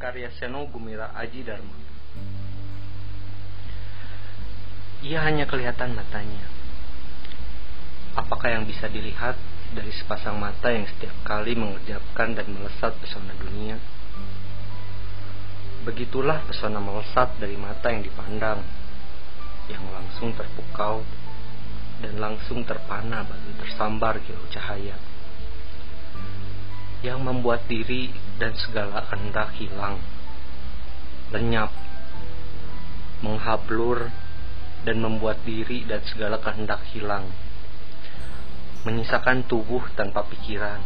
Karya Seno Gumira Aji Dharma. Ia hanya kelihatan matanya. Apakah yang bisa dilihat dari sepasang mata yang setiap kali mengerjapkan dan melesat pesona dunia? Begitulah pesona melesat dari mata yang dipandang Yang langsung terpukau dan langsung terpana bagi tersambar kilau cahaya. Yang membuat diri dan segala kehendak hilang, lenyap, menghablur, dan membuat diri dan segala kehendak hilang, menyisakan tubuh tanpa pikiran,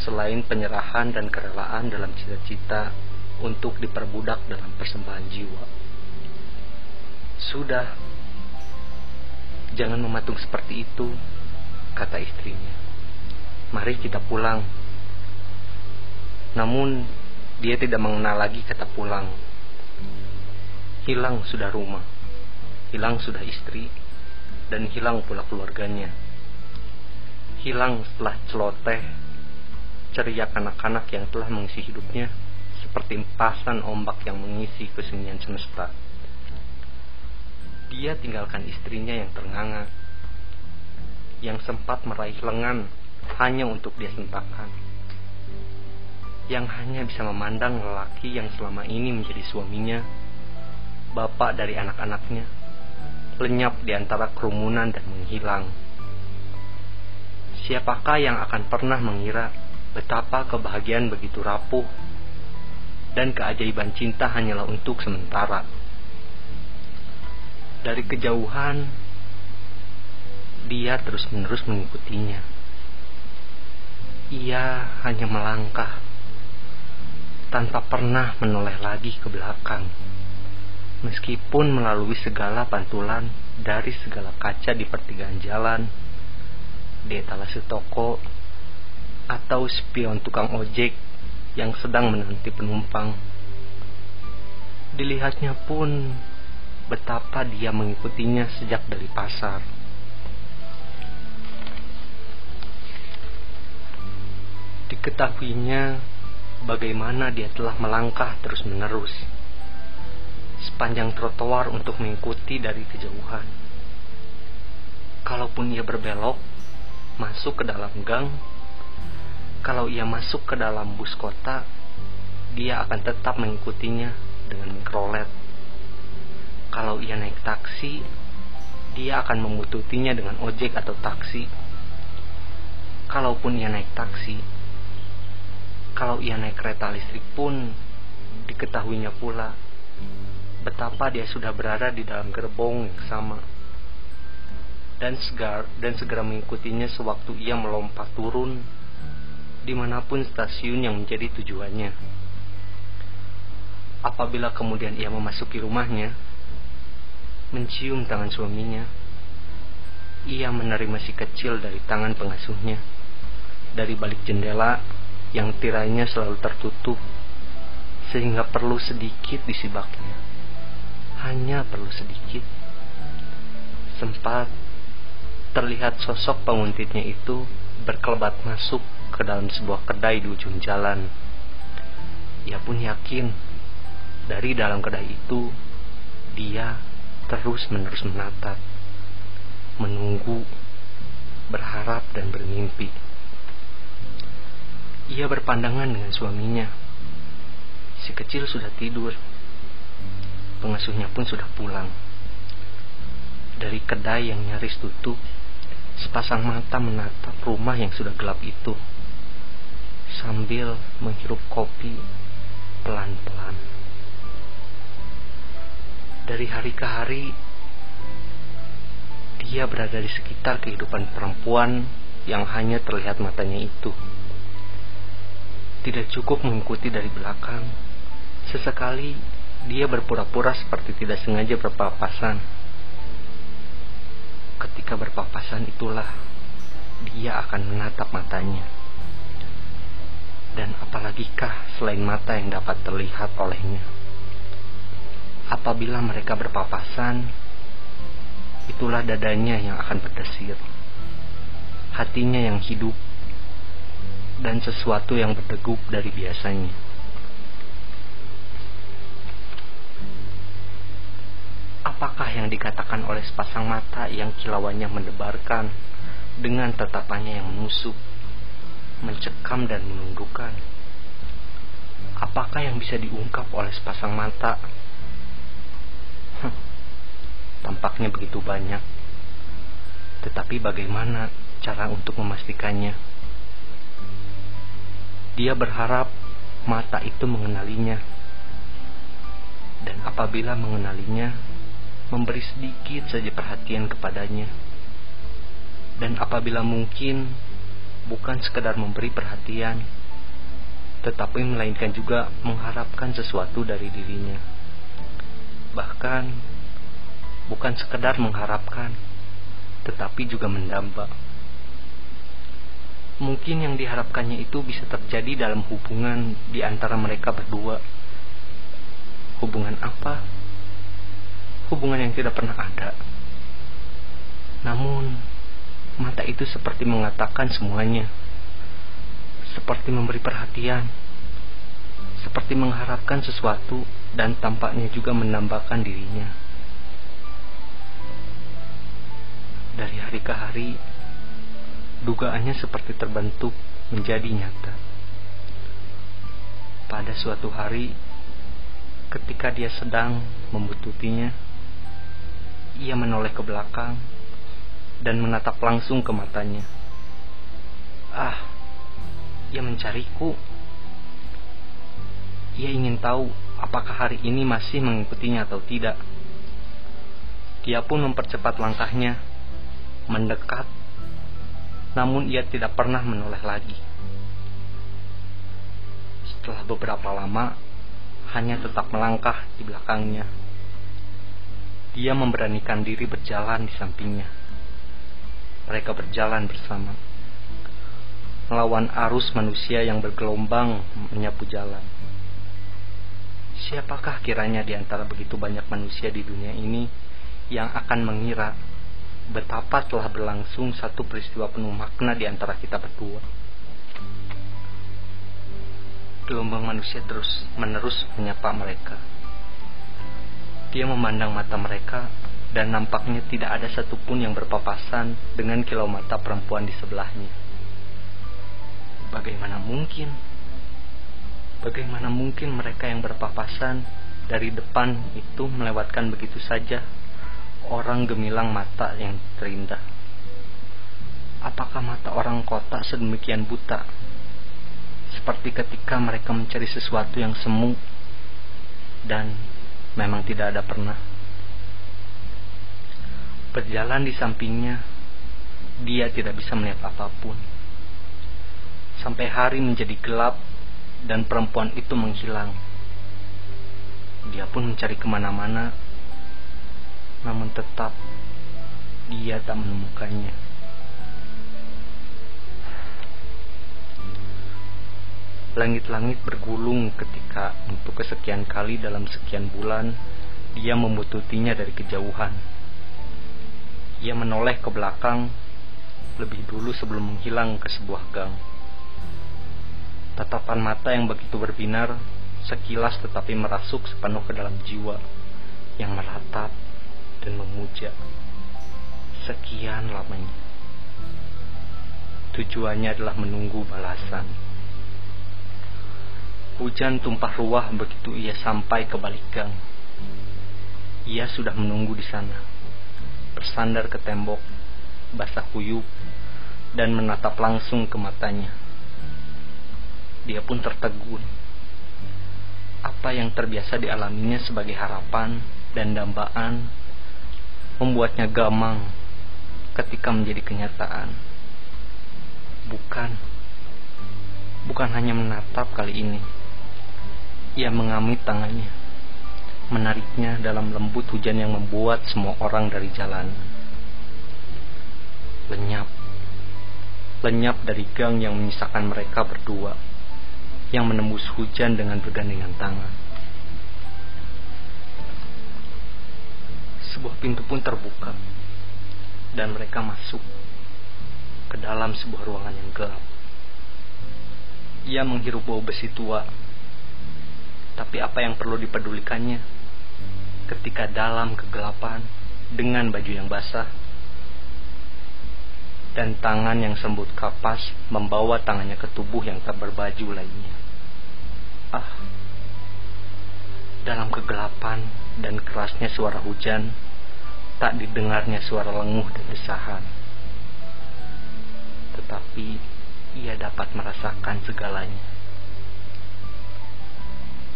selain penyerahan dan kerelaan dalam cita-cita untuk diperbudak dalam persembahan jiwa. Sudah, jangan mematung seperti itu, kata istrinya mari kita pulang. Namun dia tidak mengenal lagi kata pulang. Hilang sudah rumah, hilang sudah istri, dan hilang pula keluarganya. Hilang setelah celoteh, ceria anak-anak yang telah mengisi hidupnya, seperti empasan ombak yang mengisi kesunyian semesta. Dia tinggalkan istrinya yang ternganga, yang sempat meraih lengan hanya untuk dia hentakan. Yang hanya bisa memandang lelaki yang selama ini menjadi suaminya, bapak dari anak-anaknya, lenyap di antara kerumunan dan menghilang. Siapakah yang akan pernah mengira betapa kebahagiaan begitu rapuh dan keajaiban cinta hanyalah untuk sementara. Dari kejauhan, dia terus-menerus mengikutinya ia hanya melangkah tanpa pernah menoleh lagi ke belakang. Meskipun melalui segala pantulan dari segala kaca di pertigaan jalan, di etalase toko, atau spion tukang ojek yang sedang menanti penumpang. Dilihatnya pun betapa dia mengikutinya sejak dari pasar. Diketahuinya bagaimana dia telah melangkah terus-menerus sepanjang trotoar untuk mengikuti dari kejauhan. Kalaupun ia berbelok, masuk ke dalam gang, kalau ia masuk ke dalam bus kota, dia akan tetap mengikutinya dengan mikrolet. Kalau ia naik taksi, dia akan membututinya dengan ojek atau taksi. Kalaupun ia naik taksi, kalau ia naik kereta listrik pun diketahuinya pula betapa dia sudah berada di dalam gerbong yang sama dan segar dan segera mengikutinya sewaktu ia melompat turun di mana pun stasiun yang menjadi tujuannya. Apabila kemudian ia memasuki rumahnya, mencium tangan suaminya, ia menerima si kecil dari tangan pengasuhnya. Dari balik jendela, yang tirainya selalu tertutup sehingga perlu sedikit disibaknya. Hanya perlu sedikit. Sempat terlihat sosok penguntitnya itu berkelebat masuk ke dalam sebuah kedai di ujung jalan. Ia pun yakin dari dalam kedai itu dia terus-menerus menatap, menunggu, berharap dan bermimpi. Ia berpandangan dengan suaminya. Si kecil sudah tidur. Pengasuhnya pun sudah pulang. Dari kedai yang nyaris tutup, sepasang mata menatap rumah yang sudah gelap itu. Sambil menghirup kopi pelan-pelan. Dari hari ke hari, dia berada di sekitar kehidupan perempuan yang hanya terlihat matanya itu. Tidak cukup mengikuti dari belakang. Sesekali dia berpura-pura seperti tidak sengaja berpapasan. Ketika berpapasan itulah dia akan menatap matanya. Dan apalagikah selain mata yang dapat terlihat olehnya? Apabila mereka berpapasan, itulah dadanya yang akan berdesir. Hatinya yang hidup dan sesuatu yang berdegup dari biasanya. Apakah yang dikatakan oleh sepasang mata yang kilauannya mendebarkan dengan tatapannya yang menusuk, mencekam dan menundukkan? Apakah yang bisa diungkap oleh sepasang mata? tampaknya begitu banyak. Tetapi bagaimana cara untuk memastikannya? Dia berharap mata itu mengenalinya. Dan apabila mengenalinya, memberi sedikit saja perhatian kepadanya. Dan apabila mungkin, bukan sekedar memberi perhatian, tetapi melainkan juga mengharapkan sesuatu dari dirinya. Bahkan, bukan sekedar mengharapkan, tetapi juga mendamba. Mungkin yang diharapkannya itu bisa terjadi dalam hubungan di antara mereka berdua. Hubungan apa? Hubungan yang tidak pernah ada. Namun, mata itu seperti mengatakan semuanya. Seperti memberi perhatian. Seperti mengharapkan sesuatu dan tampaknya juga menambahkan dirinya. Dari hari ke hari, dugaannya seperti terbentuk menjadi nyata. Pada suatu hari, ketika dia sedang membututinya, ia menoleh ke belakang dan menatap langsung ke matanya. Ah, ia mencariku. Ia ingin tahu apakah hari ini masih mengikutinya atau tidak. Dia pun mempercepat langkahnya, mendekat namun ia tidak pernah menoleh lagi. Setelah beberapa lama, hanya tetap melangkah di belakangnya. Dia memberanikan diri berjalan di sampingnya. Mereka berjalan bersama. Melawan arus manusia yang bergelombang menyapu jalan. Siapakah kiranya di antara begitu banyak manusia di dunia ini yang akan mengira betapa telah berlangsung satu peristiwa penuh makna di antara kita berdua. Gelombang manusia terus menerus menyapa mereka. Dia memandang mata mereka dan nampaknya tidak ada satupun yang berpapasan dengan kilau mata perempuan di sebelahnya. Bagaimana mungkin? Bagaimana mungkin mereka yang berpapasan dari depan itu melewatkan begitu saja orang gemilang mata yang terindah? Apakah mata orang kota sedemikian buta? Seperti ketika mereka mencari sesuatu yang semu dan memang tidak ada pernah. Berjalan di sampingnya, dia tidak bisa melihat apa pun. Sampai hari menjadi gelap dan perempuan itu menghilang. Dia pun mencari ke mana-mana namun tetap dia tak menemukannya. Langit-langit bergulung ketika untuk kesekian kali dalam sekian bulan dia membututinya dari kejauhan. Ia menoleh ke belakang lebih dulu sebelum menghilang ke sebuah gang. Tatapan mata yang begitu berbinar sekilas tetapi merasuk sepenuh ke dalam jiwa yang meratap dan memuja sekian lamanya. Tujuannya adalah menunggu balasan. Hujan tumpah ruah begitu ia sampai ke balik gang. Ia sudah menunggu di sana, bersandar ke tembok, basah kuyup, dan menatap langsung ke matanya. Dia pun tertegun. Apa yang terbiasa dialaminya sebagai harapan dan dambaan membuatnya gamang ketika menjadi kenyataan. Bukan, bukan hanya menatap kali ini. Ia mengamit tangannya, menariknya dalam lembut hujan yang membuat semua orang dari jalan. Lenyap, lenyap dari gang yang menyisakan mereka berdua, yang menembus hujan dengan bergandengan tangan. Sebuah pintu pun terbuka dan mereka masuk ke dalam sebuah ruangan yang gelap. Ia menghirup bau besi tua. Tapi apa yang perlu dipedulikannya ketika dalam kegelapan dengan baju yang basah dan tangan yang sembut kapas membawa tangannya ke tubuh yang tak berbaju lainnya. Ah, dalam kegelapan dan kerasnya suara hujan, tak didengarnya suara lenguh dan desahan. Tetapi ia dapat merasakan segalanya.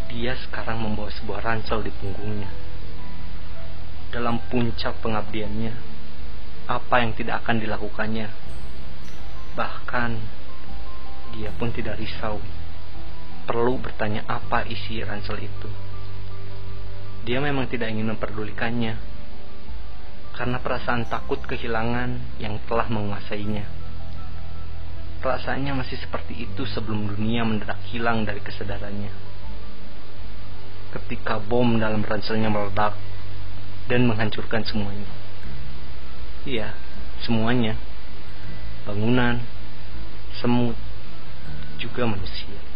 Dia sekarang membawa sebuah ransel di punggungnya. Dalam puncak pengabdiannya, apa yang tidak akan dilakukannya. Bahkan, dia pun tidak risau. Perlu bertanya apa isi ransel itu. Dia memang tidak ingin memperdulikannya, karena perasaan takut kehilangan yang telah menguasainya. Perasaannya masih seperti itu sebelum dunia mendadak hilang dari kesadarannya. Ketika bom dalam ranselnya meledak dan menghancurkan semuanya. Iya, semuanya. Bangunan, semut, juga manusia.